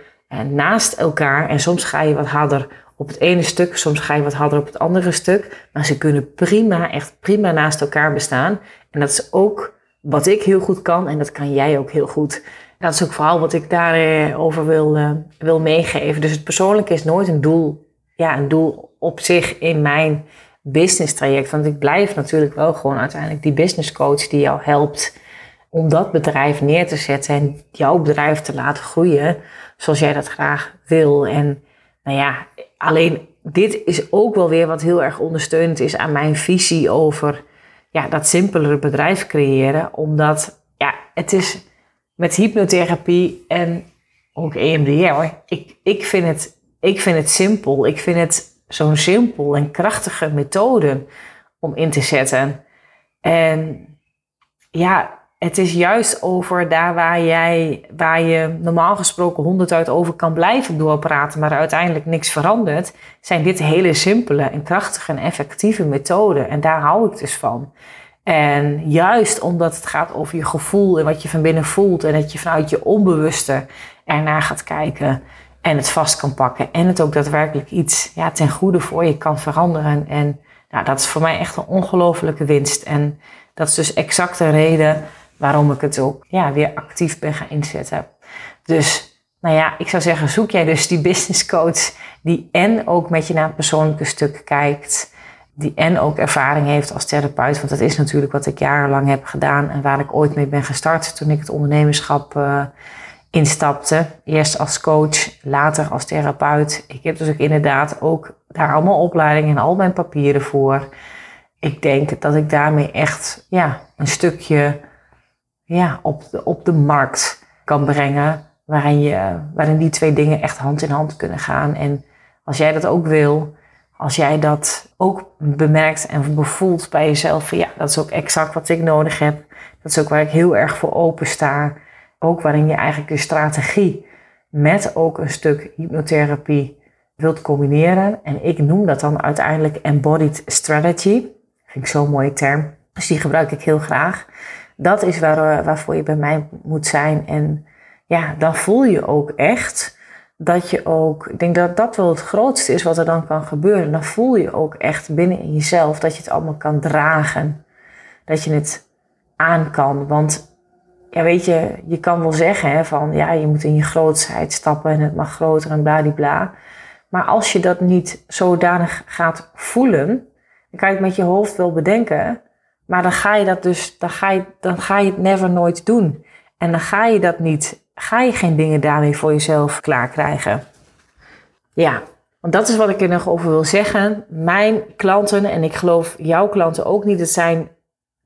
naast elkaar. En soms ga je wat harder op het ene stuk, soms ga je wat harder op het andere stuk. Maar ze kunnen prima, echt prima naast elkaar bestaan. En dat is ook wat ik heel goed kan en dat kan jij ook heel goed. Dat is ook vooral wat ik daarover wil, uh, wil meegeven. Dus het persoonlijke is nooit een doel, ja, een doel op zich in mijn business traject. Want ik blijf natuurlijk wel gewoon uiteindelijk die business coach die jou helpt om dat bedrijf neer te zetten en jouw bedrijf te laten groeien zoals jij dat graag wil. En nou ja, alleen dit is ook wel weer wat heel erg ondersteunend is aan mijn visie over ja, dat simpelere bedrijf creëren. Omdat ja, het is met hypnotherapie en ook EMDR, ik, ik, vind het, ik vind het simpel. Ik vind het zo'n simpel en krachtige methode om in te zetten. En ja, het is juist over daar waar, jij, waar je normaal gesproken honderd uit over kan blijven doorpraten, maar uiteindelijk niks verandert, zijn dit hele simpele en krachtige en effectieve methoden. En daar hou ik dus van. En juist omdat het gaat over je gevoel en wat je van binnen voelt en dat je vanuit je onbewuste ernaar gaat kijken en het vast kan pakken en het ook daadwerkelijk iets ja, ten goede voor je kan veranderen. En nou, dat is voor mij echt een ongelofelijke winst. En dat is dus exact de reden waarom ik het ook ja, weer actief ben gaan inzetten. Dus nou ja, ik zou zeggen, zoek jij dus die business coach die en ook met je naar het persoonlijke stuk kijkt, die en ook ervaring heeft als therapeut, want dat is natuurlijk wat ik jarenlang heb gedaan en waar ik ooit mee ben gestart toen ik het ondernemerschap uh, instapte. Eerst als coach, later als therapeut. Ik heb dus ook inderdaad ook daar allemaal opleidingen en al mijn papieren voor. Ik denk dat ik daarmee echt ja, een stukje ja, op, de, op de markt kan brengen. Waarin, je, waarin die twee dingen echt hand in hand kunnen gaan. En als jij dat ook wil, als jij dat ook bemerkt en bevoelt bij jezelf, van ja, dat is ook exact wat ik nodig heb. Dat is ook waar ik heel erg voor open sta. Ook waarin je eigenlijk de strategie met ook een stuk hypnotherapie wilt combineren. En ik noem dat dan uiteindelijk embodied strategy. Vind ik zo'n mooie term. Dus die gebruik ik heel graag dat is waar, eh, waarvoor je bij mij moet zijn. En ja, dan voel je ook echt dat je ook, ik denk dat dat wel het grootste is wat er dan kan gebeuren. Dan voel je ook echt binnen in jezelf dat je het allemaal kan dragen. Dat je het aan kan. Want ja, weet je, je kan wel zeggen hè, van ja, je moet in je grootsheid stappen en het mag groter en bladibla. Maar als je dat niet zodanig gaat voelen, dan kan je het met je hoofd wel bedenken. Maar dan ga je dat dus, dan ga je, dan ga je het never nooit doen. En dan ga je dat niet, ga je geen dingen daarmee voor jezelf klaar krijgen. Ja, want dat is wat ik er nog over wil zeggen. Mijn klanten, en ik geloof jouw klanten ook niet, dat zijn,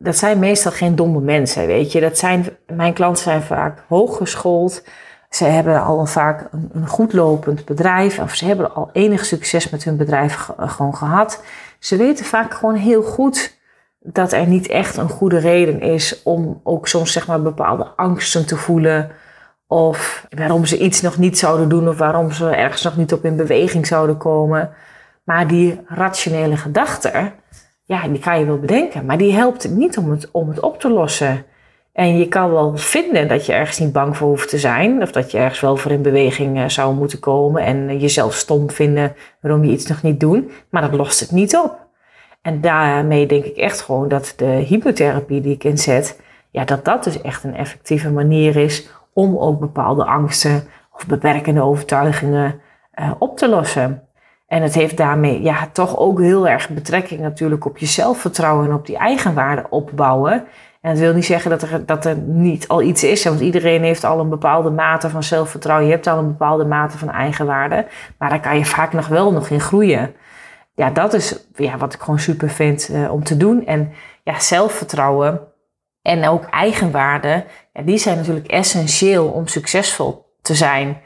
dat zijn meestal geen domme mensen, weet je. Dat zijn, mijn klanten zijn vaak hooggeschoold, Ze hebben al vaak een, een goed lopend bedrijf. Of ze hebben al enig succes met hun bedrijf gewoon gehad. Ze weten vaak gewoon heel goed dat er niet echt een goede reden is om ook soms zeg maar bepaalde angsten te voelen. Of waarom ze iets nog niet zouden doen of waarom ze ergens nog niet op in beweging zouden komen. Maar die rationele gedachte, ja, die kan je wel bedenken, maar die helpt niet om het, om het op te lossen. En je kan wel vinden dat je ergens niet bang voor hoeft te zijn, of dat je ergens wel voor in beweging eh, zou moeten komen en jezelf stom vinden waarom je iets nog niet doet, maar dat lost het niet op. En daarmee denk ik echt gewoon dat de hypnotherapie die ik inzet, ja, dat dat dus echt een effectieve manier is om ook bepaalde angsten of beperkende overtuigingen uh, op te lossen. En het heeft daarmee ja, toch ook heel erg betrekking natuurlijk op je zelfvertrouwen en op die eigenwaarde opbouwen. En dat wil niet zeggen dat er, dat er niet al iets is, want iedereen heeft al een bepaalde mate van zelfvertrouwen. Je hebt al een bepaalde mate van eigenwaarde, maar daar kan je vaak nog wel nog in groeien. Ja, dat is ja, wat ik gewoon super vind uh, om te doen. En ja, zelfvertrouwen en ook eigenwaarde, ja, die zijn natuurlijk essentieel om succesvol te zijn.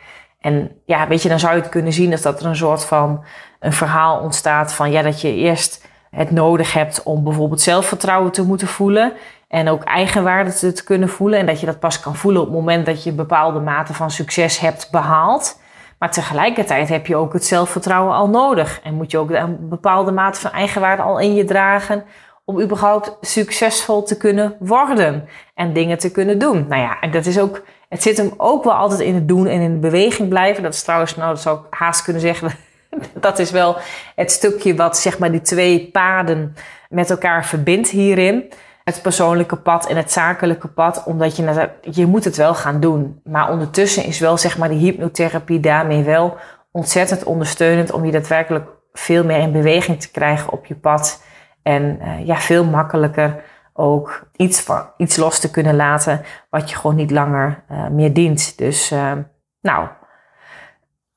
En ja, weet je, dan zou je het kunnen zien als dat er een soort van een verhaal ontstaat van ja, dat je eerst het nodig hebt om bijvoorbeeld zelfvertrouwen te moeten voelen. En ook eigenwaarde te, te kunnen voelen. En dat je dat pas kan voelen op het moment dat je een bepaalde mate van succes hebt behaald. Maar tegelijkertijd heb je ook het zelfvertrouwen al nodig. En moet je ook een bepaalde mate van eigenwaarde al in je dragen. Om überhaupt succesvol te kunnen worden. En dingen te kunnen doen. Nou ja, en dat is ook het zit hem ook wel altijd in het doen en in de beweging blijven. Dat is trouwens, nou, dat zou ik haast kunnen zeggen. dat is wel het stukje wat zeg maar die twee paden met elkaar verbindt hierin. Het persoonlijke pad en het zakelijke pad, omdat je, je moet het wel gaan doen. Maar ondertussen is wel zeg maar die hypnotherapie daarmee wel ontzettend ondersteunend om je daadwerkelijk veel meer in beweging te krijgen op je pad. En uh, ja, veel makkelijker ook iets, van, iets los te kunnen laten wat je gewoon niet langer uh, meer dient. Dus uh, nou,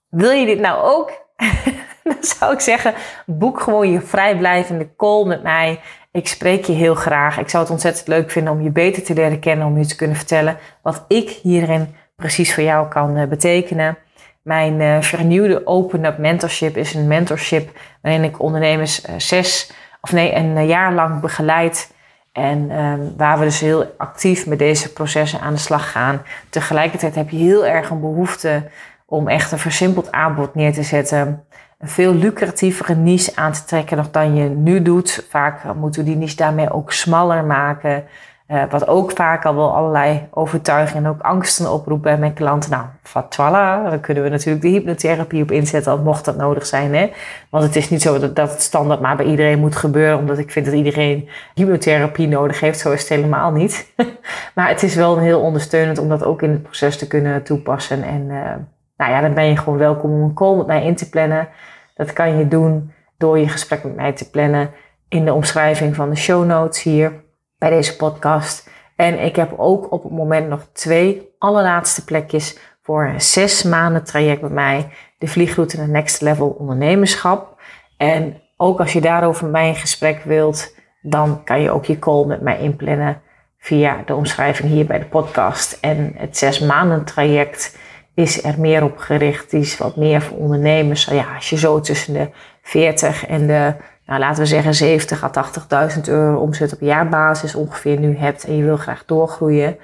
wil je dit nou ook? dan zou ik zeggen, boek gewoon je vrijblijvende call met mij. Ik spreek je heel graag. Ik zou het ontzettend leuk vinden om je beter te leren kennen, om je te kunnen vertellen wat ik hierin precies voor jou kan uh, betekenen. Mijn uh, vernieuwde Open Up Mentorship is een mentorship waarin ik ondernemers zes of nee, een jaar lang begeleid en um, waar we dus heel actief met deze processen aan de slag gaan. Tegelijkertijd heb je heel erg een behoefte om echt een versimpeld aanbod neer te zetten. Een veel lucratievere niche aan te trekken dan je nu doet. Vaak moeten we die niche daarmee ook smaller maken. Uh, wat ook vaak al wel allerlei overtuigingen en ook angsten oproept bij mijn klanten. Nou, fatwala, dan kunnen we natuurlijk de hypnotherapie op inzetten, mocht dat nodig zijn. Hè? Want het is niet zo dat, dat het standaard maar bij iedereen moet gebeuren, omdat ik vind dat iedereen hypnotherapie nodig heeft. Zo is het helemaal niet. maar het is wel heel ondersteunend om dat ook in het proces te kunnen toepassen. En uh, nou ja, dan ben je gewoon welkom om een call met mij in te plannen. Dat kan je doen door je gesprek met mij te plannen in de omschrijving van de show notes hier bij deze podcast. En ik heb ook op het moment nog twee allerlaatste plekjes voor een zes maanden traject met mij. De vliegroute naar Next Level Ondernemerschap. En ook als je daarover mij in gesprek wilt, dan kan je ook je call met mij inplannen via de omschrijving hier bij de podcast. En het zes maanden traject is er meer op gericht. Die is wat meer voor ondernemers. Ja, als je zo tussen de 40 en de nou, laten we zeggen 70 à 80.000 euro omzet op jaarbasis ongeveer nu hebt en je wil graag doorgroeien,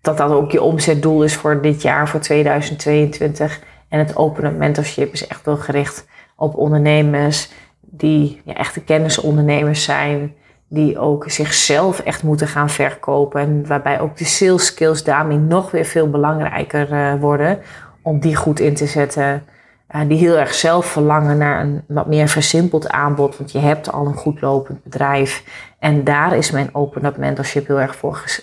dat dat ook je omzetdoel is voor dit jaar, voor 2022. En het Open Mentorship is echt wel gericht op ondernemers die ja, echte kennisondernemers zijn, die ook zichzelf echt moeten gaan verkopen. En waarbij ook de sales skills daarmee nog weer veel belangrijker uh, worden om die goed in te zetten die heel erg zelf verlangen naar een wat meer versimpeld aanbod. Want je hebt al een goed lopend bedrijf. En daar is mijn Open Up Mentorship heel erg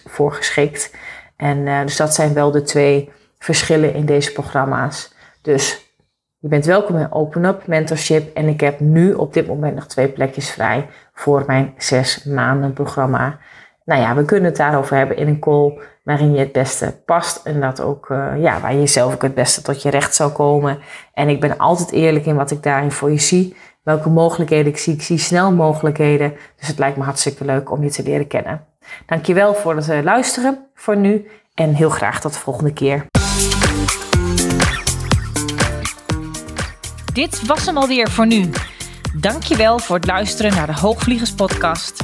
voor, geschikt. En uh, dus dat zijn wel de twee verschillen in deze programma's. Dus je bent welkom in Open Up Mentorship. En ik heb nu op dit moment nog twee plekjes vrij voor mijn zes maanden programma. Nou ja, we kunnen het daarover hebben in een call waarin je het beste past en dat ook, uh, ja, waar je zelf ook het beste tot je recht zou komen. En ik ben altijd eerlijk in wat ik daarin voor je zie. Welke mogelijkheden ik zie. Ik zie snel mogelijkheden. Dus het lijkt me hartstikke leuk om je te leren kennen. Dankjewel voor het uh, luisteren voor nu en heel graag tot de volgende keer. Dit was hem alweer voor nu. Dankjewel voor het luisteren naar de Hoogvliegers podcast.